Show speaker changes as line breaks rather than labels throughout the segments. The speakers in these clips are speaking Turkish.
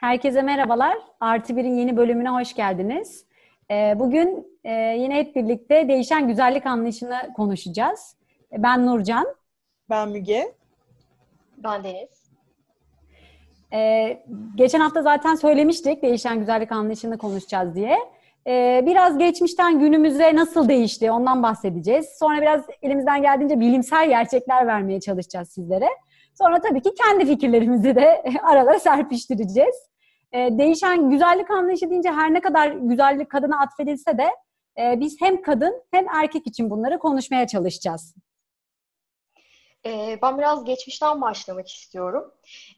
Herkese merhabalar. Artı Bir'in yeni bölümüne hoş geldiniz. Ee, bugün e, yine hep birlikte değişen güzellik anlayışını konuşacağız. Ben Nurcan.
Ben Müge.
Ben Deniz.
Ee, geçen hafta zaten söylemiştik değişen güzellik anlayışını konuşacağız diye. Ee, biraz geçmişten günümüze nasıl değişti ondan bahsedeceğiz. Sonra biraz elimizden geldiğince bilimsel gerçekler vermeye çalışacağız sizlere. Sonra tabii ki kendi fikirlerimizi de aralara serpiştireceğiz. Ee, değişen güzellik anlayışı deyince her ne kadar güzellik kadına atfedilse de e, biz hem kadın hem erkek için bunları konuşmaya çalışacağız.
Ee, ben biraz geçmişten başlamak istiyorum.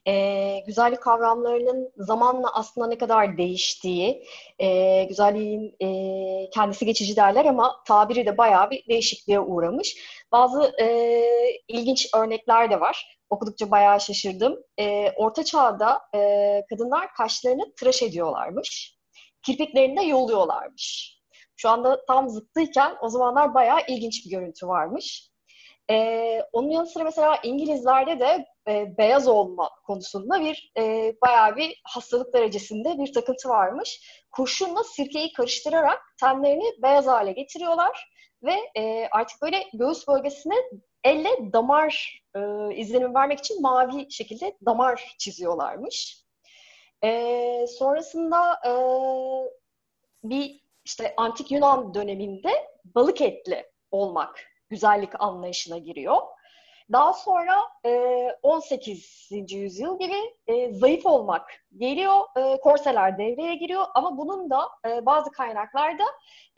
Ee, güzellik kavramlarının zamanla aslında ne kadar değiştiği, e, güzelliğin e, kendisi geçici derler ama tabiri de bayağı bir değişikliğe uğramış. Bazı e, ilginç örnekler de var. Okudukça bayağı şaşırdım. E, Orta Çağ'da e, kadınlar kaşlarını tıraş ediyorlarmış. Kirpiklerini de yoluyorlarmış. Şu anda tam zıttıyken o zamanlar bayağı ilginç bir görüntü varmış. Ee, onun yanı sıra mesela İngilizlerde de e, beyaz olma konusunda bir e, bayağı bir hastalık derecesinde bir takıntı varmış. Kurşunla sirkeyi karıştırarak tenlerini beyaz hale getiriyorlar ve e, artık böyle göğüs bölgesine elle damar e, izlenimi vermek için mavi şekilde damar çiziyorlarmış. E, sonrasında e, bir işte antik Yunan döneminde balık etli olmak güzellik anlayışına giriyor. Daha sonra e, 18. yüzyıl gibi e, zayıf olmak geliyor, e, korseler devreye giriyor ama bunun da e, bazı kaynaklarda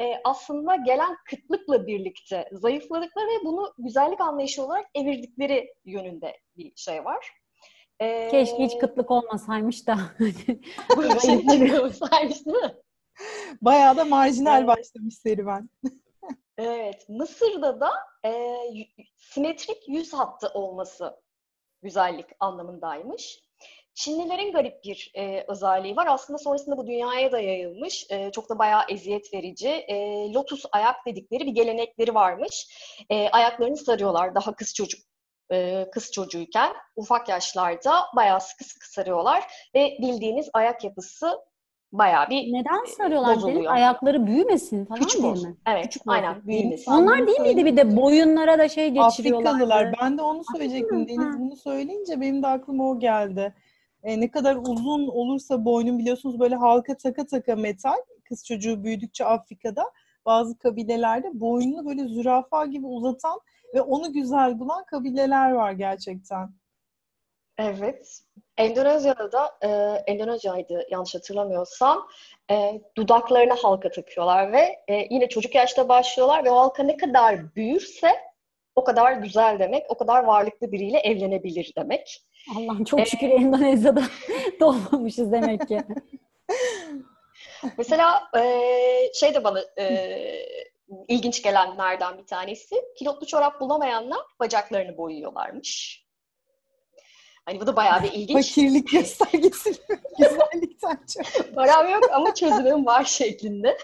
e, aslında gelen kıtlıkla birlikte zayıfladıkları ve bunu güzellik anlayışı olarak evirdikleri yönünde bir şey var.
E, Keşke hiç kıtlık olmasaymış da.
Şey değil mi?
Bayağı da marjinal evet. başlamış serüven.
Evet, Mısır'da da e, simetrik yüz hattı olması güzellik anlamındaymış. Çinlilerin garip bir e, özelliği var. Aslında sonrasında bu dünyaya da yayılmış. E, çok da bayağı eziyet verici. E, lotus ayak dedikleri bir gelenekleri varmış. E, ayaklarını sarıyorlar daha kız çocuk e, kız çocuğuyken ufak yaşlarda bayağı sıkı sıkı sarıyorlar ve bildiğiniz ayak yapısı bayağı bir
Neden sarıyorlar Deniz? Ayakları büyümesin falan
Küçük
değil
olsun.
mi?
Evet, Küçük aynen büyümesin.
Onlar değil miydi bir de boyunlara da şey geçiriyorlar?
Afrikalılar. Ben de onu söyleyecektim. Deniz bunu söyleyince benim de aklıma o geldi. E, ne kadar uzun olursa boynun biliyorsunuz böyle halka taka taka metal. Kız çocuğu büyüdükçe Afrika'da bazı kabilelerde boynunu böyle zürafa gibi uzatan ve onu güzel bulan kabileler var gerçekten.
Evet. Endonezya'da da e, Endonezya'ydı yanlış hatırlamıyorsam e, dudaklarına halka takıyorlar ve e, yine çocuk yaşta başlıyorlar ve o halka ne kadar büyürse o kadar güzel demek, o kadar varlıklı biriyle evlenebilir demek.
Allah'ım çok şükür ee, Endonezya'da doğmamışız demek ki.
Mesela e, şey de bana e, ilginç gelenlerden bir tanesi, kilotlu çorap bulamayanlar bacaklarını boyuyorlarmış. Hani bu da bayağı bir ilginç.
Fakirlik göstergesi güzellikten çok.
Param yok ama çözümüm var şeklinde.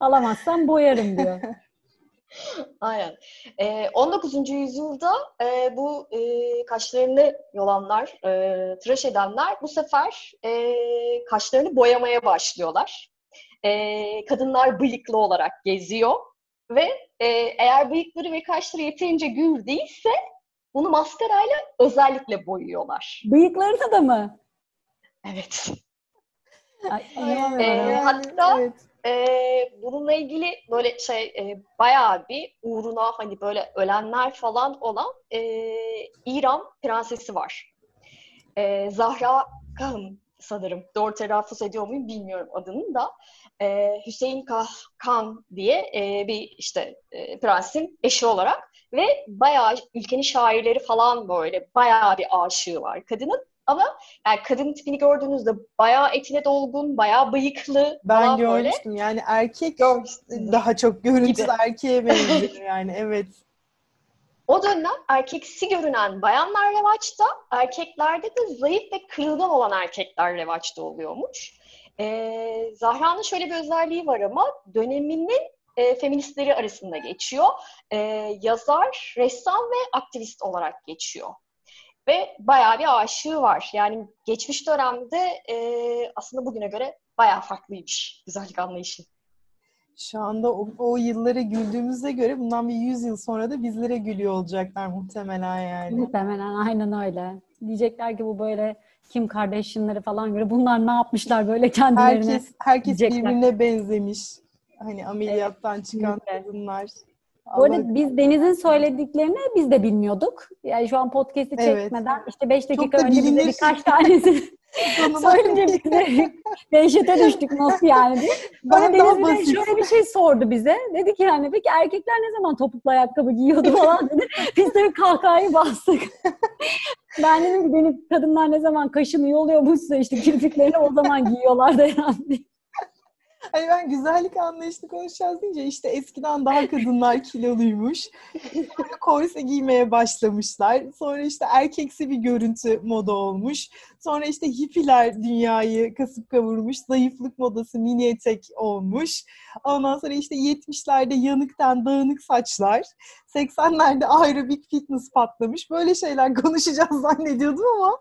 Alamazsam boyarım diyor.
Aynen. Ee, 19. yüzyılda e, bu e, kaşlarını yolanlar, e, tıraş edenler bu sefer e, kaşlarını boyamaya başlıyorlar. E, kadınlar bıyıklı olarak geziyor ve e, eğer bıyıkları ve kaşları yeterince gür değilse bunu maskarayla özellikle boyuyorlar.
Bıyıklarını da mı?
Evet.
Ay,
ee, hatta evet. e, bununla ilgili böyle şey e, bayağı bir uğruna hani böyle ölenler falan olan e, İran prensesi var. E, Zahra Khan sanırım. Doğru telaffuz ediyor muyum bilmiyorum adının da. E, Hüseyin Kah Khan diye e, bir işte e, prensin eşi olarak ve bayağı ülkenin şairleri falan böyle bayağı bir aşığı var kadının. Ama yani kadın tipini gördüğünüzde bayağı etine dolgun, bayağı bıyıklı
ben
falan
görmüştüm.
Böyle.
Yani erkek Görmüştüm. daha çok görüntüsü erkeğe benziyor yani evet.
O dönem erkeksi görünen bayanlar revaçta, erkeklerde de zayıf ve kırılgan olan erkekler revaçta oluyormuş. Ee, Zahra'nın şöyle bir özelliği var ama döneminin e, feministleri arasında geçiyor. E, yazar, ressam ve aktivist olarak geçiyor. ve bayağı bir aşığı var. Yani geçmiş dönemde e, aslında bugüne göre bayağı farklıymış güzellik anlayışı.
Şu anda o, o yıllara güldüğümüze göre bundan bir 100 yıl sonra da bizlere gülüyor olacaklar muhtemelen yani.
Muhtemelen aynen öyle. Diyecekler ki bu böyle Kim Kardashian'ları falan göre bunlar ne yapmışlar böyle kendilerine.
Herkes, herkes
diyecekler.
birbirine benzemiş. Hani ameliyattan çıkan
kesinlikle.
kadınlar.
Bu arada
Allah-
biz Deniz'in söylediklerini biz de bilmiyorduk. Yani şu an podcast'i
Evet.
çekmeden işte 5 dakika
da
önce bize
bilinir.
birkaç tanesi söyleyince biz de dehşete düştük nasıl yani diye. Bana Deniz bir de şöyle bir şey sordu bize. Dedi ki yani peki erkekler ne zaman topuklu ayakkabı giyiyordu falan dedi. Biz de kahkahayı bastık. ben dedim ki Deniz kadınlar ne zaman kaşını yoluyormuşsa işte kirpiklerini o zaman giyiyorlardı herhalde.
Hani ben güzellik anlayışını konuşacağız deyince işte eskiden daha kadınlar kiloluymuş. Sonra korse giymeye başlamışlar. Sonra işte erkeksi bir görüntü moda olmuş. Sonra işte hippiler dünyayı kasıp kavurmuş. Zayıflık modası mini etek olmuş. Ondan sonra işte 70'lerde yanıktan dağınık saçlar. 80'lerde aerobik fitness patlamış. Böyle şeyler konuşacağız zannediyordum ama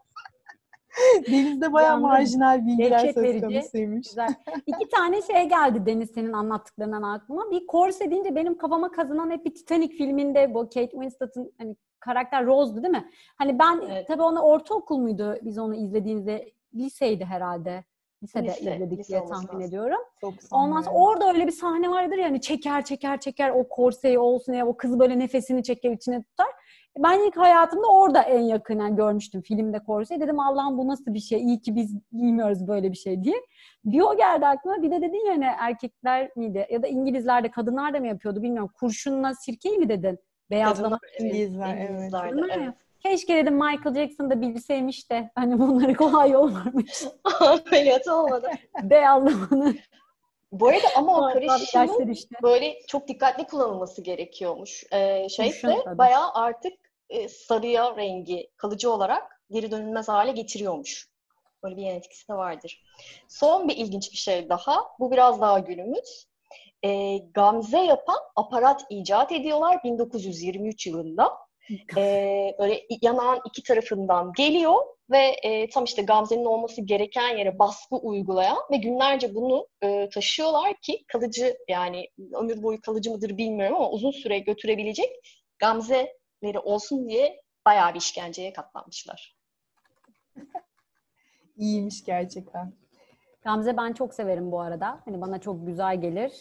Denizde bayağı
Yalnız
marjinal bilgiler söz
verici.
konusuymuş.
Güzel. İki tane şey geldi Deniz senin anlattıklarından aklıma. Bir korse deyince benim kafama kazanan hep bir Titanic filminde bu Kate Winslet'ın hani karakter Rose'du değil mi? Hani ben
Evet.
tabii onu ortaokul muydu biz onu izlediğimizde liseydi herhalde. Lisede
Lise,
izledik
lise
diye tahmin
lazım.
ediyorum.
90'lar.
Ondan sonra orada öyle bir sahne vardır ya hani çeker çeker çeker o korseyi olsun ya o kız böyle nefesini çeker içine tutar. Ben ilk hayatımda orada en yakından görmüştüm filmde korseyi. Dedim Allah'ım bu nasıl bir şey? İyi ki biz giymiyoruz böyle bir şey diye. Bir o geldi aklıma. Bir de dedin ya hani erkekler miydi? Ya da İngilizler de kadınlar da mı yapıyordu bilmiyorum. Kurşunla sirkeyi mi dedin? Beyazlama.
Evet,
İngilizler, evet.
İngilizler de,
Değil mi?
evet.
Keşke dedim Michael Jackson da bilseymiş de hani bunları kolay yol varmış.
Ameliyat olmadı.
Beyazlamanın.
Bu arada ama o karışımın
işte.
böyle çok dikkatli kullanılması gerekiyormuş. Ee, şeyse
tabii.
bayağı artık e, sarıya rengi kalıcı olarak geri dönülmez hale getiriyormuş. Böyle bir yan etkisi de vardır. Son bir ilginç bir şey daha. Bu biraz daha günümüz. Ee, gamze yapan aparat icat ediyorlar 1923 yılında. Ee, böyle yanağın iki tarafından geliyor ve e, tam işte gamzenin olması gereken yere baskı uygulayan ve günlerce bunu e, taşıyorlar ki kalıcı yani ömür boyu kalıcı mıdır bilmiyorum ama uzun süre götürebilecek gamzeleri olsun diye bayağı bir işkenceye katlanmışlar.
İyiymiş gerçekten.
Gamze ben çok severim bu arada. Hani bana çok güzel gelir.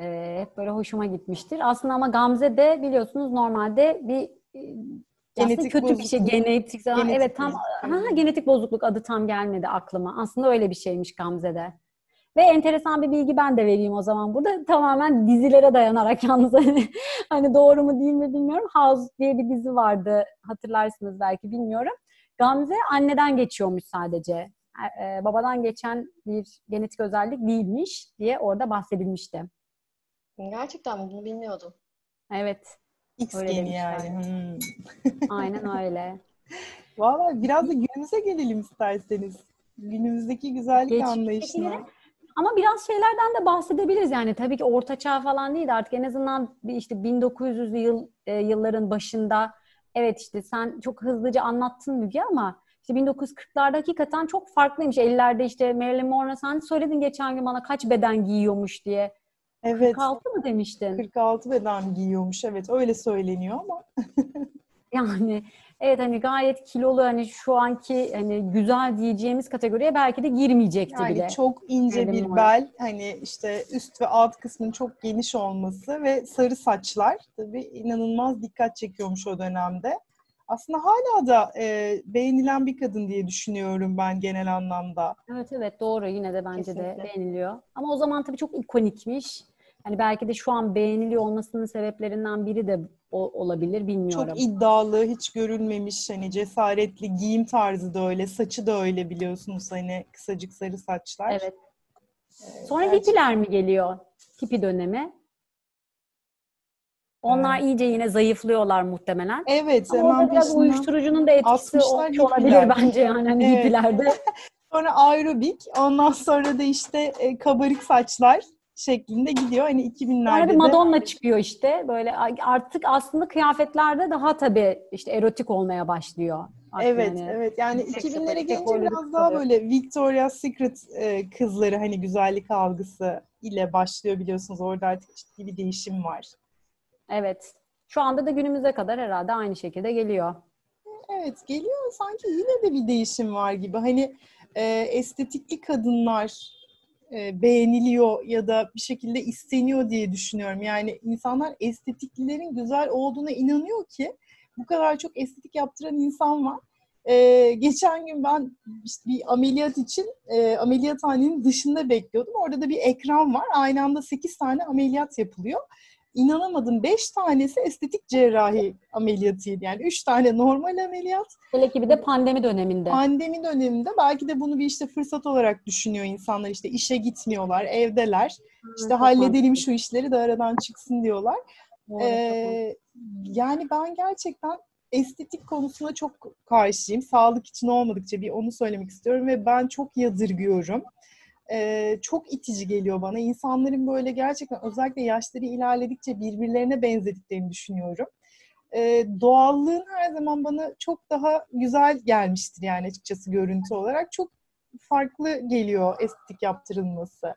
Ee, hep böyle hoşuma gitmiştir. Aslında ama Gamze de biliyorsunuz normalde bir e,
Genetik
kötü bir şey.
bozukluk.
Genetik,
Genetik
evet tam
bozukluk.
ha, genetik bozukluk adı tam gelmedi aklıma. Aslında öyle bir şeymiş Gamze'de. Ve enteresan bir bilgi ben de vereyim o zaman burada. Tamamen dizilere dayanarak yalnız hani, hani doğru mu değil mi bilmiyorum. House diye bir dizi vardı. Hatırlarsınız belki bilmiyorum. Gamze anneden geçiyormuş sadece. E, e, babadan geçen bir genetik özellik değilmiş diye orada bahsedilmişti.
Gerçekten bunu bilmiyordum.
Evet,
X
Öyle
geni yani. Hmm.
aynen öyle.
Valla biraz da günümüze gelelim isterseniz. Günümüzdeki güzellik
Geçmiştekileri-
anlayışına.
Ama biraz şeylerden de bahsedebiliriz yani. Tabii ki orta çağ falan değil de artık en azından işte 1900'lü yıl, e, yılların başında evet işte sen çok hızlıca anlattın Müge ama işte 1940'larda hakikaten çok farklıymış. 50'lerde işte Marilyn Monroe sen söyledin geçen gün bana kaç beden giyiyormuş diye.
Evet.
46 mı demiştin?
46 beden giyiyormuş. Evet öyle söyleniyor ama
Yani evet hani gayet kilolu hani şu anki hani güzel diyeceğimiz kategoriye belki de girmeyecekti
yani
bile.
çok ince bir
Monroe.
bel, hani işte üst ve alt kısmının çok geniş olması ve sarı saçlar tabii inanılmaz dikkat çekiyormuş o dönemde. Aslında hala da e, beğenilen bir kadın diye düşünüyorum ben genel anlamda.
Evet evet doğru yine de bence de
Kesinlikle.
beğeniliyor. Ama o zaman tabii çok ikonikmiş. Hani belki de şu an beğeniliyor olmasının sebeplerinden biri de o, olabilir bilmiyorum.
Çok iddialı, hiç görülmemiş hani cesaretli giyim tarzı da öyle, saçı da öyle biliyorsunuz hani kısacık sarı saçlar.
Evet.
Ee,
Sonra
gerçi-
hippiler mi geliyor? Hippi dönemi. Onlar iyice yine zayıflıyorlar muhtemelen.
Evet,
Ama
hemen
biraz
peşinden.
uyuşturucunun da etkisi
60'lar
olmuş olabilir
hippiler.
bence yani hani
Evet.
hippilerde.
Sonra aerobik, ondan sonra da işte e, kabarık saçlar şeklinde gidiyor. Hani 2000'lerde
Sonra bir
de
Madonna çıkıyor işte. Böyle artık aslında kıyafetlerde daha tabii işte erotik olmaya başlıyor.
Evet, yani. evet. Yani 2000'lere gelince biraz daha böyle Victoria's Secret e, kızları hani güzellik algısı ile başlıyor biliyorsunuz. Orada artık ciddi bir değişim var.
Evet. Şu anda da günümüze kadar herhalde aynı şekilde geliyor.
Evet, geliyor. Sanki yine de bir değişim var gibi. Hani e, estetikli kadınlar e, beğeniliyor ya da bir şekilde isteniyor diye düşünüyorum. Yani insanlar estetiklilerin güzel olduğuna inanıyor ki bu kadar çok estetik yaptıran insan var. Ee, geçen gün ben işte bir ameliyat için e, ameliyathanenin dışında bekliyordum. Orada da bir ekran var. Aynı anda 8 tane ameliyat yapılıyor. İnanamadım 5 tanesi estetik cerrahi ameliyatıydı. Yani 3 tane normal ameliyat.
Hele ki bir de pandemi döneminde.
Pandemi döneminde belki de bunu bir işte fırsat olarak düşünüyor insanlar. İşte işe gitmiyorlar, evdeler. İşte Hı, halledelim şu işleri de aradan çıksın diyorlar. Ee, yani ben gerçekten estetik konusuna çok karşıyım. Sağlık için olmadıkça bir onu söylemek istiyorum ve ben çok yadırgıyorum. Ee, çok itici geliyor bana. İnsanların böyle gerçekten özellikle yaşları ilerledikçe birbirlerine benzediklerini düşünüyorum. Ee, doğallığın her zaman bana çok daha güzel gelmiştir yani açıkçası görüntü olarak. Çok farklı geliyor estetik yaptırılması.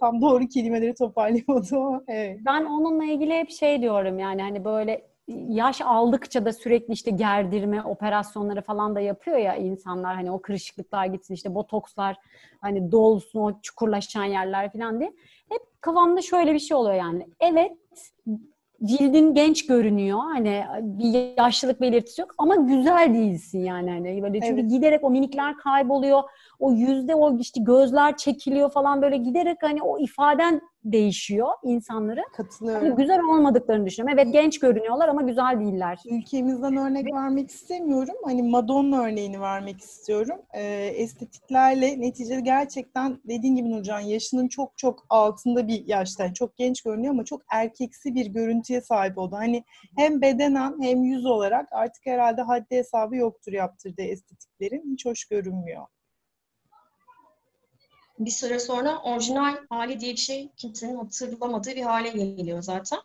Tam doğru kelimeleri toparlayamadım ama evet.
Ben onunla ilgili hep şey diyorum yani hani böyle yaş aldıkça da sürekli işte gerdirme operasyonları falan da yapıyor ya insanlar hani o kırışıklıklar gitsin işte botokslar hani dolsun o çukurlaşan yerler falan diye. Hep kafamda şöyle bir şey oluyor yani. Evet cildin genç görünüyor. Hani bir yaşlılık belirtisi yok ama güzel değilsin yani hani böyle çünkü evet. giderek o minikler kayboluyor. O yüzde o işte gözler çekiliyor falan böyle giderek hani o ifaden değişiyor insanları.
Katılıyorum.
Hani güzel olmadıklarını düşünüyorum. Evet genç görünüyorlar ama güzel değiller.
Ülkemizden örnek vermek istemiyorum. Hani Madonna örneğini vermek istiyorum. Ee, estetiklerle neticede gerçekten dediğin gibi Nurcan yaşının çok çok altında bir yaşta. Yani çok genç görünüyor ama çok erkeksi bir görüntüye sahip oldu. Hani hem bedenen hem yüz olarak artık herhalde haddi hesabı yoktur yaptırdığı estetiklerin. Hiç hoş görünmüyor
bir süre sonra orijinal hali diye bir şey kimsenin hatırlamadığı bir hale geliyor zaten.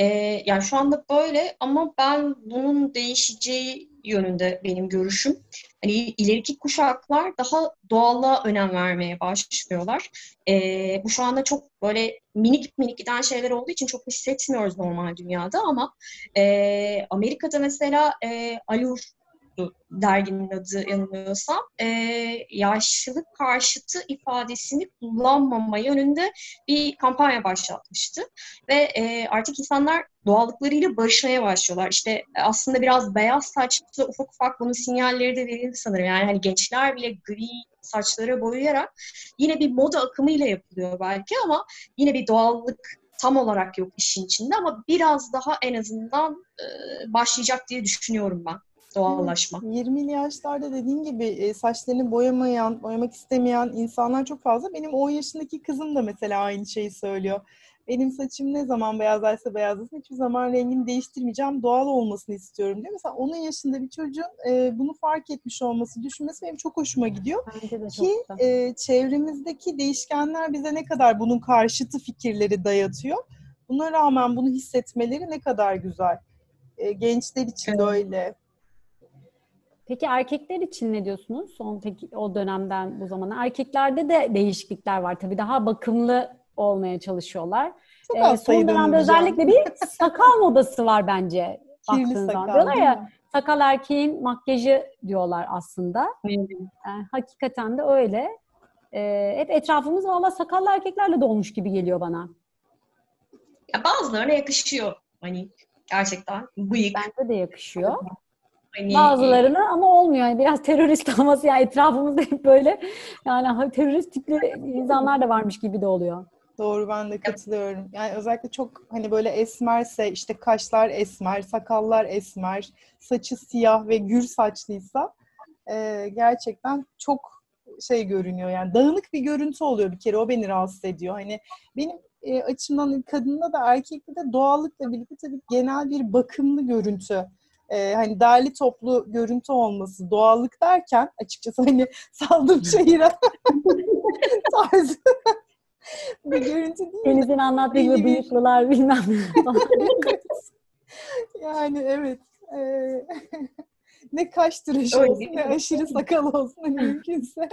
Ee, yani şu anda böyle ama ben bunun değişeceği yönünde benim görüşüm. Hani ileriki kuşaklar daha doğallığa önem vermeye başlıyorlar. Ee, bu şu anda çok böyle minik minik giden şeyler olduğu için çok hissetmiyoruz normal dünyada ama e, Amerika'da mesela e, Allure derginin adı yanılmıyorsam e, yaşlılık karşıtı ifadesini kullanmama yönünde bir kampanya başlatmıştı. Ve e, artık insanlar doğallıklarıyla barışmaya başlıyorlar. İşte aslında biraz beyaz saçlı ufak ufak bunun sinyalleri de verildi sanırım. Yani hani gençler bile gri saçlara boyayarak yine bir moda akımıyla yapılıyor belki ama yine bir doğallık tam olarak yok işin içinde ama biraz daha en azından e, başlayacak diye düşünüyorum ben doğallaşma.
20'li yaşlarda dediğin gibi e, saçlarını boyamayan, boyamak istemeyen insanlar çok fazla. Benim 10 yaşındaki kızım da mesela aynı şeyi söylüyor. Benim saçım ne zaman beyazlarsa beyazlasın hiçbir zaman rengini değiştirmeyeceğim. Doğal olmasını istiyorum diyor. Mesela onun yaşında bir çocuğun e, bunu fark etmiş olması, düşünmesi benim çok hoşuma gidiyor. Ki e, çevremizdeki değişkenler bize ne kadar bunun karşıtı fikirleri dayatıyor. Buna rağmen bunu hissetmeleri ne kadar güzel. E, gençler için evet. de öyle.
Peki erkekler için ne diyorsunuz? Son peki o dönemden bu zamana. Erkeklerde de değişiklikler var. Tabii daha bakımlı olmaya çalışıyorlar. Çok ee, son dönemde özellikle bir sakal modası var bence. Kirli sakal, zaman. Diyorlar ya sakal erkeğin makyajı diyorlar aslında. Yani, hakikaten de öyle. Ee, hep etrafımız valla sakallı erkeklerle dolmuş gibi geliyor bana.
Ya bazılarına yakışıyor. Hani gerçekten bıyık.
Bence de yakışıyor. Hani, Bazılarını ama olmuyor. Yani biraz terörist olması yani etrafımızda hep böyle yani terörist tipli insanlar da varmış gibi de oluyor.
Doğru ben de katılıyorum. Yani özellikle çok hani böyle esmerse işte kaşlar esmer, sakallar esmer, saçı siyah ve gür saçlıysa e, gerçekten çok şey görünüyor. Yani dağınık bir görüntü oluyor bir kere o beni rahatsız ediyor. Hani benim e, açımdan kadında da erkekte de doğallıkla birlikte tabii genel bir bakımlı görüntü e, hani derli toplu görüntü olması, doğallık derken açıkçası hani saldım şehire tarzı bir görüntü değil.
Deniz'in anlattığı gibi bıyıklılar bilmem
yani evet. E, ne kaş tıraşı olsun ne aşırı sakal olsun hani mümkünse.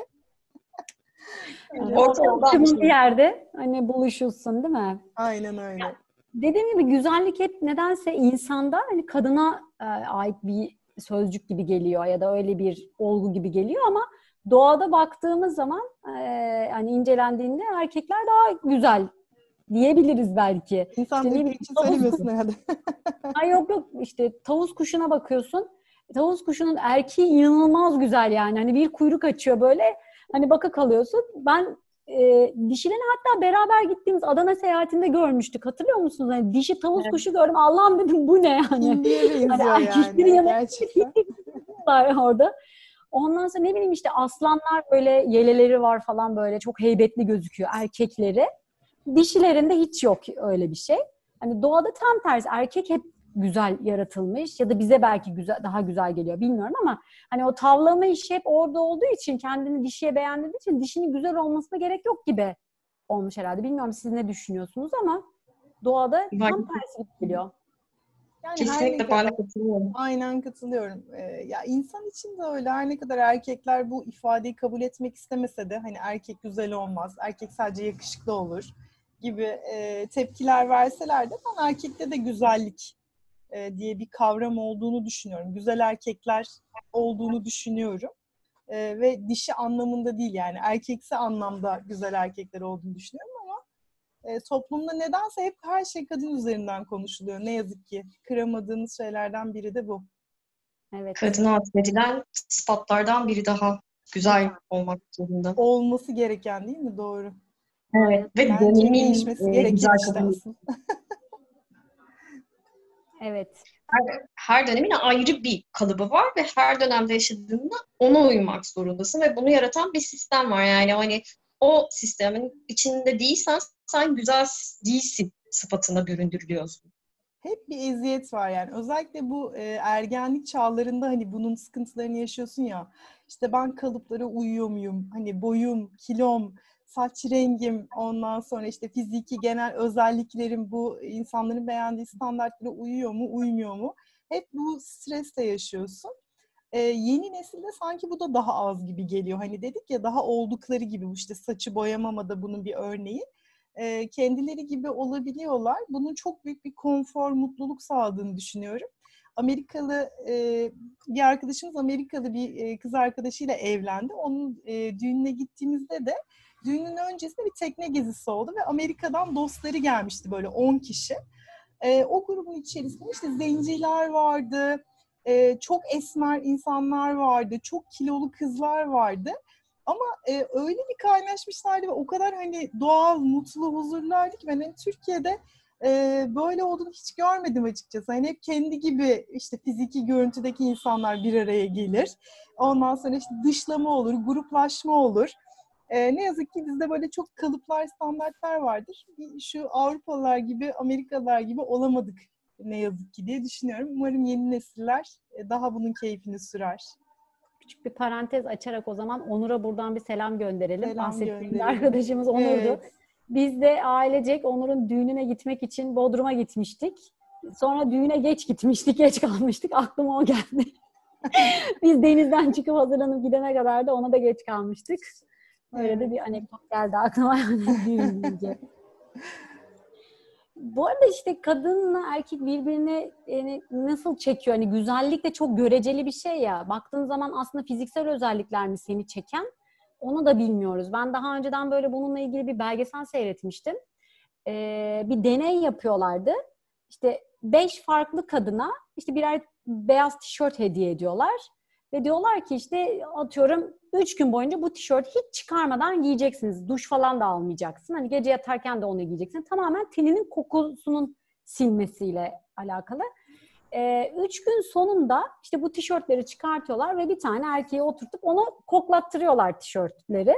Yani bir yerde hani buluşulsun değil mi?
Aynen öyle.
Dediğim gibi güzellik hep nedense insanda hani kadına e, ait bir sözcük gibi geliyor ya da öyle bir olgu gibi geliyor ama doğada baktığımız zaman e, hani incelendiğinde erkekler daha güzel diyebiliriz belki.
İnsan işte, için söylemesin herhalde.
Ay yok yok işte tavus kuşuna bakıyorsun. Tavus kuşunun erkeği inanılmaz güzel yani. Hani bir kuyruk açıyor böyle. Hani baka kalıyorsun. Ben e, dişilerini hatta beraber gittiğimiz Adana seyahatinde görmüştük. Hatırlıyor musunuz? Hani dişi tavus evet. kuşu gördüm. Allah'ım dedim bu ne yani?
İndiye hani yani. Gerçekten.
orada. Ondan sonra ne bileyim işte aslanlar böyle yeleleri var falan böyle çok heybetli gözüküyor erkekleri. Dişilerinde hiç yok öyle bir şey. Hani doğada tam tersi erkek hep güzel yaratılmış ya da bize belki güzel daha güzel geliyor bilmiyorum ama hani o tavlama işi hep orada olduğu için kendini dişiye beğendiği için dişinin güzel olmasına gerek yok gibi olmuş herhalde. Bilmiyorum siz ne düşünüyorsunuz ama doğada tam tersi geliyor.
Yani Kesinlikle ben de katılıyorum.
Aynen katılıyorum. Ee, ya insan için de öyle. Her ne kadar erkekler bu ifadeyi kabul etmek istemese de hani erkek güzel olmaz, erkek sadece yakışıklı olur gibi e, tepkiler verseler de ben erkekte de güzellik e, diye bir kavram olduğunu düşünüyorum. Güzel erkekler olduğunu düşünüyorum. E, ve dişi anlamında değil yani erkeksi anlamda güzel erkekler olduğunu düşünüyorum ama e, toplumda nedense hep her şey kadın üzerinden konuşuluyor. Ne yazık ki kıramadığımız şeylerden biri de bu.
Evet. Kadına atfedilen sıfatlardan biri daha güzel olmak zorunda.
Olması gereken değil mi? Doğru.
Evet. Ve dönemin değişmesi e, gereken işte aslında.
Evet.
Her, her dönemin ayrı bir kalıbı var ve her dönemde yaşadığında ona uymak zorundasın ve bunu yaratan bir sistem var. Yani hani o sistemin içinde değilsen sen güzel değilsin sıfatına büründürülüyorsun.
Hep bir eziyet var yani. Özellikle bu e, ergenlik çağlarında hani bunun sıkıntılarını yaşıyorsun ya. İşte ben kalıplara uyuyor muyum? Hani boyum, kilom, saç rengim, ondan sonra işte fiziki genel özelliklerim bu insanların beğendiği standartlara uyuyor mu, uymuyor mu? Hep bu stresle yaşıyorsun. Ee, yeni nesilde sanki bu da daha az gibi geliyor. Hani dedik ya daha oldukları gibi işte saçı boyamamada bunun bir örneği. Ee, kendileri gibi olabiliyorlar. Bunun çok büyük bir konfor, mutluluk sağladığını düşünüyorum. Amerikalı e, bir arkadaşımız Amerikalı bir e, kız arkadaşıyla evlendi. Onun e, düğününe gittiğimizde de düğünün öncesinde bir tekne gezisi oldu ve Amerika'dan dostları gelmişti böyle 10 kişi. E, o grubun içerisinde işte zenciler vardı, e, çok esmer insanlar vardı, çok kilolu kızlar vardı. Ama e, öyle bir kaynaşmışlardı ve o kadar hani doğal, mutlu, huzurlardı ki ben hani Türkiye'de e, böyle olduğunu hiç görmedim açıkçası. Hani hep kendi gibi işte fiziki görüntüdeki insanlar bir araya gelir. Ondan sonra işte dışlama olur, gruplaşma olur. E, ne yazık ki bizde böyle çok kalıplar, standartlar vardır. Şu Avrupalılar gibi, Amerikalılar gibi olamadık ne yazık ki diye düşünüyorum. Umarım yeni nesiller e, daha bunun keyfini sürer.
Küçük bir parantez açarak o zaman Onur'a buradan bir selam gönderelim. Selam Bahsettiğimiz arkadaşımız Onur'du. Evet. Biz de ailecek Onur'un düğününe gitmek için Bodrum'a gitmiştik. Sonra düğüne geç gitmiştik, geç kalmıştık. Aklıma o geldi. Biz denizden çıkıp hazırlanıp gidene kadar da ona da geç kalmıştık. Öyle de bir anekdot geldi aklıma yani. Bu arada işte kadınla erkek birbirini yani nasıl çekiyor? Hani güzellik de çok göreceli bir şey ya. Baktığın zaman aslında fiziksel özellikler mi seni çeken? Onu da bilmiyoruz. Ben daha önceden böyle bununla ilgili bir belgesel seyretmiştim. Ee, bir deney yapıyorlardı. İşte beş farklı kadına işte birer beyaz tişört hediye ediyorlar. Ve diyorlar ki işte atıyorum 3 gün boyunca bu tişört hiç çıkarmadan giyeceksiniz. Duş falan da almayacaksın. Hani gece yatarken de onu giyeceksin. Tamamen teninin kokusunun silmesiyle alakalı. Ee, üç gün sonunda işte bu tişörtleri çıkartıyorlar ve bir tane erkeği oturtup onu koklattırıyorlar tişörtleri.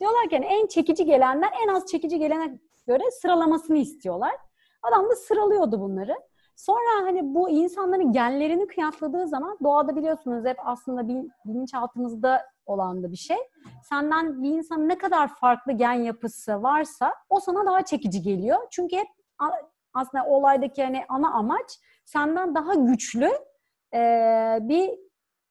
Diyorlar ki yani en çekici gelenden en az çekici gelene göre sıralamasını istiyorlar. Adam da sıralıyordu bunları. Sonra hani bu insanların genlerini kıyasladığı zaman doğada biliyorsunuz hep aslında bilinçaltımızda olan da bir şey. Senden bir insan ne kadar farklı gen yapısı varsa o sana daha çekici geliyor. Çünkü hep aslında olaydaki hani ana amaç senden daha güçlü e, bir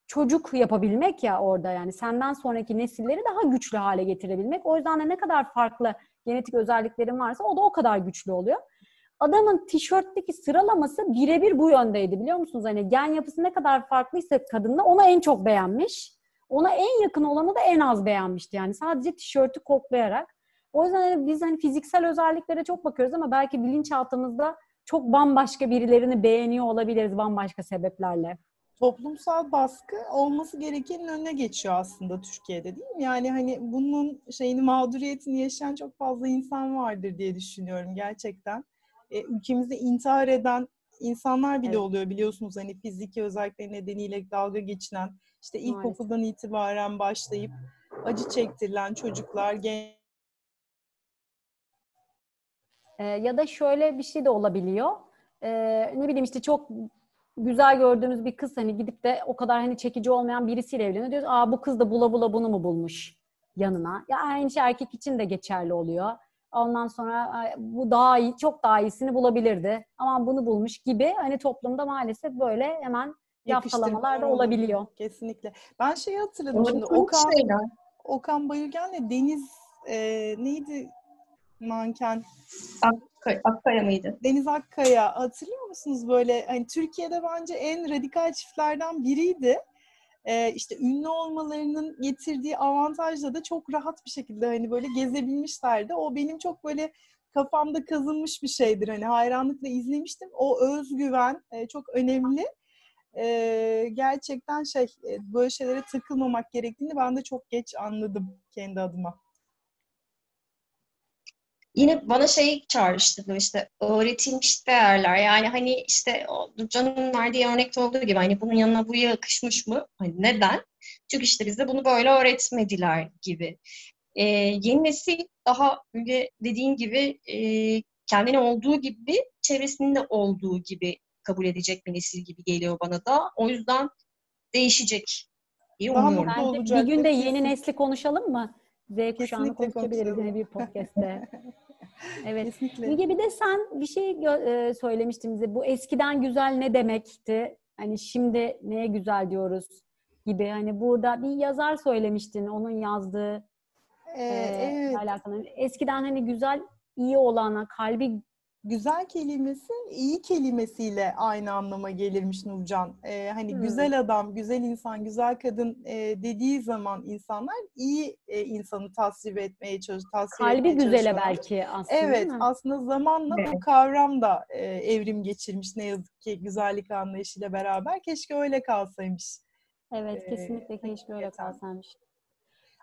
çocuk yapabilmek ya orada yani senden sonraki nesilleri daha güçlü hale getirebilmek. O yüzden de ne kadar farklı genetik özelliklerin varsa o da o kadar güçlü oluyor. Adamın tişörtteki sıralaması birebir bu yöndeydi biliyor musunuz? Hani gen yapısı ne kadar farklıysa kadınla ona en çok beğenmiş. Ona en yakın olanı da en az beğenmişti yani sadece tişörtü koklayarak. O yüzden hani biz hani fiziksel özelliklere çok bakıyoruz ama belki bilinçaltımızda çok bambaşka birilerini beğeniyor olabiliriz bambaşka sebeplerle.
Toplumsal baskı olması gerekenin önüne geçiyor aslında Türkiye'de değil mi? Yani hani bunun şeyini mağduriyetini yaşayan çok fazla insan vardır diye düşünüyorum gerçekten. E, ülkemizde intihar eden insanlar bile
Evet.
oluyor biliyorsunuz hani fiziki özellikleri nedeniyle dalga geçilen işte ilkokuldan itibaren başlayıp acı çektirilen çocuklar, genç
Ee, ya da şöyle bir şey de olabiliyor. Ee, ne bileyim işte çok güzel gördüğümüz bir kız hani gidip de o kadar hani çekici olmayan birisiyle evleniyor. Diyoruz aa bu kız da bula bula bunu mu bulmuş yanına. Ya aynı şey erkek için de geçerli oluyor. Ondan sonra "Ay, bu daha iyi, çok daha iyisini bulabilirdi. Ama bunu bulmuş gibi hani toplumda maalesef böyle hemen yaftalamalar da olabiliyor.
Kesinlikle. Ben şeyi hatırladım şimdi
Korkunç
Okan
şeyler.
Okan Bayülgen'le Deniz e, neydi manken
Akkaya, Akkaya mıydı?
Deniz Akkaya hatırlıyor musunuz böyle hani Türkiye'de bence en radikal çiftlerden biriydi. Ee, işte ünlü olmalarının getirdiği avantajla da çok rahat bir şekilde hani böyle gezebilmişlerdi. O benim çok böyle kafamda kazınmış bir şeydir. Hani hayranlıkla izlemiştim. O özgüven e, çok önemli. Gerçekten şey e, böyle şeylere takılmamak gerektiğini ben de çok geç anladım kendi adıma.
Yine bana şey çağrıştırdı işte öğretilmiş değerler yani hani işte o Can'ın verdiği örnekte olduğu gibi hani bunun yanına bu yakışmış mı? Hani neden? Çünkü işte bize bunu böyle öğretmediler gibi. Ee, yeni nesil daha böyle dediğin gibi e, kendini olduğu gibi çevresinin de olduğu gibi kabul edecek bir nesil gibi geliyor bana da. O yüzden değişecek diye
Daha
umuyorum.
Bence
olacaktır
bir gün de yeni nesli konuşalım mı? Z kuşağını konuşabiliriz yine bir podcast'te. Evet.
Kesinlikle.
Müge bir de sen bir şey e, söylemiştin bize. Bu eskiden güzel ne demekti? Hani şimdi neye güzel diyoruz gibi. Hani burada bir yazar söylemiştin. Onun yazdığı
Ee,
e,
evet.
alakalı. Eskiden hani güzel iyi olana, kalbi
Güzel kelimesi iyi kelimesiyle aynı anlama gelirmiş Nurcan. Ee, hani
Hmm.
güzel adam, güzel insan, güzel kadın e, dediği zaman insanlar iyi e, insanı tasvir etmeye çalış, tasvir
kalbi güzele belki aslında.
Evet, aslında zamanla bu
Evet.
kavram da e, evrim geçirmiş ne yazık ki güzellik anlayışıyla beraber. Keşke öyle kalsaymış.
Evet,
Ee,
kesinlikle keşke öyle kalsaymış.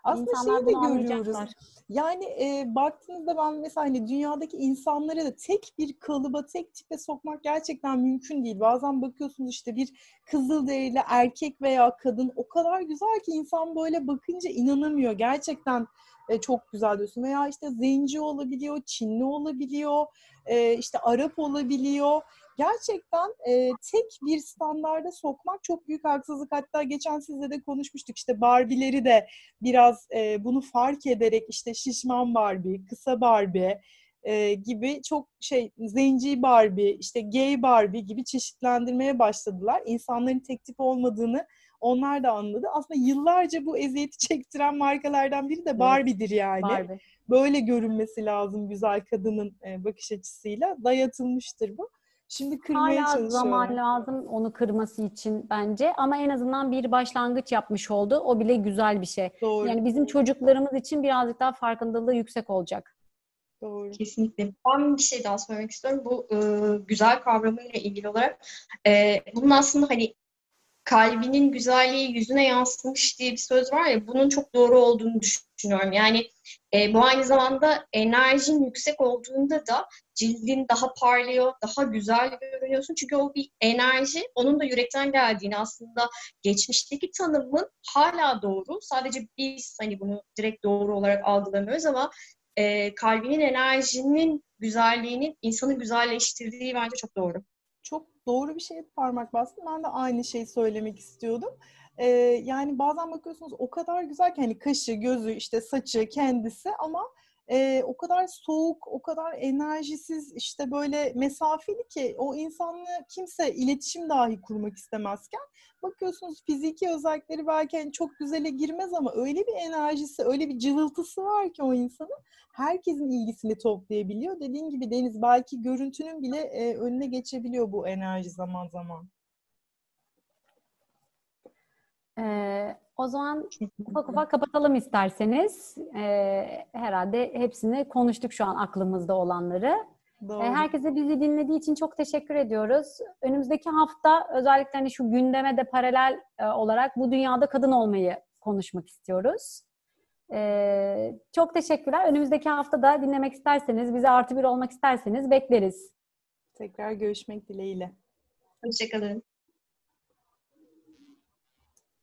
Aslında
İnsanlar
şeyi de görüyoruz. Yani e, baktığınızda ben mesela hani dünyadaki insanları da tek bir kalıba, tek tipe sokmak gerçekten mümkün değil. Bazen bakıyorsunuz işte bir kızılderili erkek veya kadın o kadar güzel ki insan böyle bakınca inanamıyor. Gerçekten e, çok güzel diyorsun. Veya işte zenci olabiliyor, Çinli olabiliyor, e, işte Arap olabiliyor. Gerçekten e, tek bir standarda sokmak çok büyük haksızlık. Hatta geçen sizle de konuşmuştuk işte Barbie'leri de biraz e, bunu fark ederek işte şişman Barbie, kısa Barbie e, gibi çok şey zenci Barbie, işte gay Barbie gibi çeşitlendirmeye başladılar. İnsanların tek tip olmadığını onlar da anladı. Aslında yıllarca bu eziyeti çektiren markalardan biri de Barbie'dir yani.
Barbie.
Böyle görünmesi lazım güzel kadının bakış açısıyla. Dayatılmıştır bu. Şimdi kırmaya
Hala
çalışıyorlar.
zaman lazım onu kırması için bence ama en azından bir başlangıç yapmış oldu. O bile güzel bir şey.
Doğru.
Yani bizim çocuklarımız için birazcık daha farkındalığı yüksek olacak.
Doğru.
Kesinlikle. Ben bir şey daha söylemek istiyorum. Bu e, güzel kavramıyla ilgili olarak e, bunun aslında hani kalbinin güzelliği yüzüne yansımış diye bir söz var ya bunun çok doğru olduğunu düşünüyorum. Yani e, bu aynı zamanda enerjin yüksek olduğunda da cildin daha parlıyor, daha güzel görünüyorsun. Çünkü o bir enerji, onun da yürekten geldiğini aslında geçmişteki tanımın hala doğru. Sadece biz hani bunu direkt doğru olarak algılamıyoruz ama e, kalbinin enerjinin güzelliğinin insanı güzelleştirdiği bence çok doğru.
Doğru bir şeye parmak bastın. Ben de aynı şeyi söylemek istiyordum. Ee, yani bazen bakıyorsunuz o kadar güzel ki hani kaşı, gözü, işte saçı, kendisi ama e, o kadar soğuk, o kadar enerjisiz, işte böyle mesafeli ki o insanla kimse iletişim dahi kurmak istemezken bakıyorsunuz fiziki özellikleri belki hani çok güzele girmez ama öyle bir enerjisi, öyle bir cıvıltısı var ki o insanın herkesin ilgisini toplayabiliyor. Dediğin gibi Deniz belki görüntünün bile e, önüne geçebiliyor bu enerji zaman zaman.
Ee, o zaman ufak ufak kapatalım isterseniz. Ee, herhalde hepsini konuştuk şu an aklımızda olanları.
Doğru.
Herkese bizi dinlediği için çok teşekkür ediyoruz. Önümüzdeki hafta özellikle hani şu gündeme de paralel olarak bu dünyada kadın olmayı konuşmak istiyoruz. Çok teşekkürler. Önümüzdeki hafta da dinlemek isterseniz, bize artı bir olmak isterseniz bekleriz.
Tekrar görüşmek dileğiyle.
Hoşçakalın.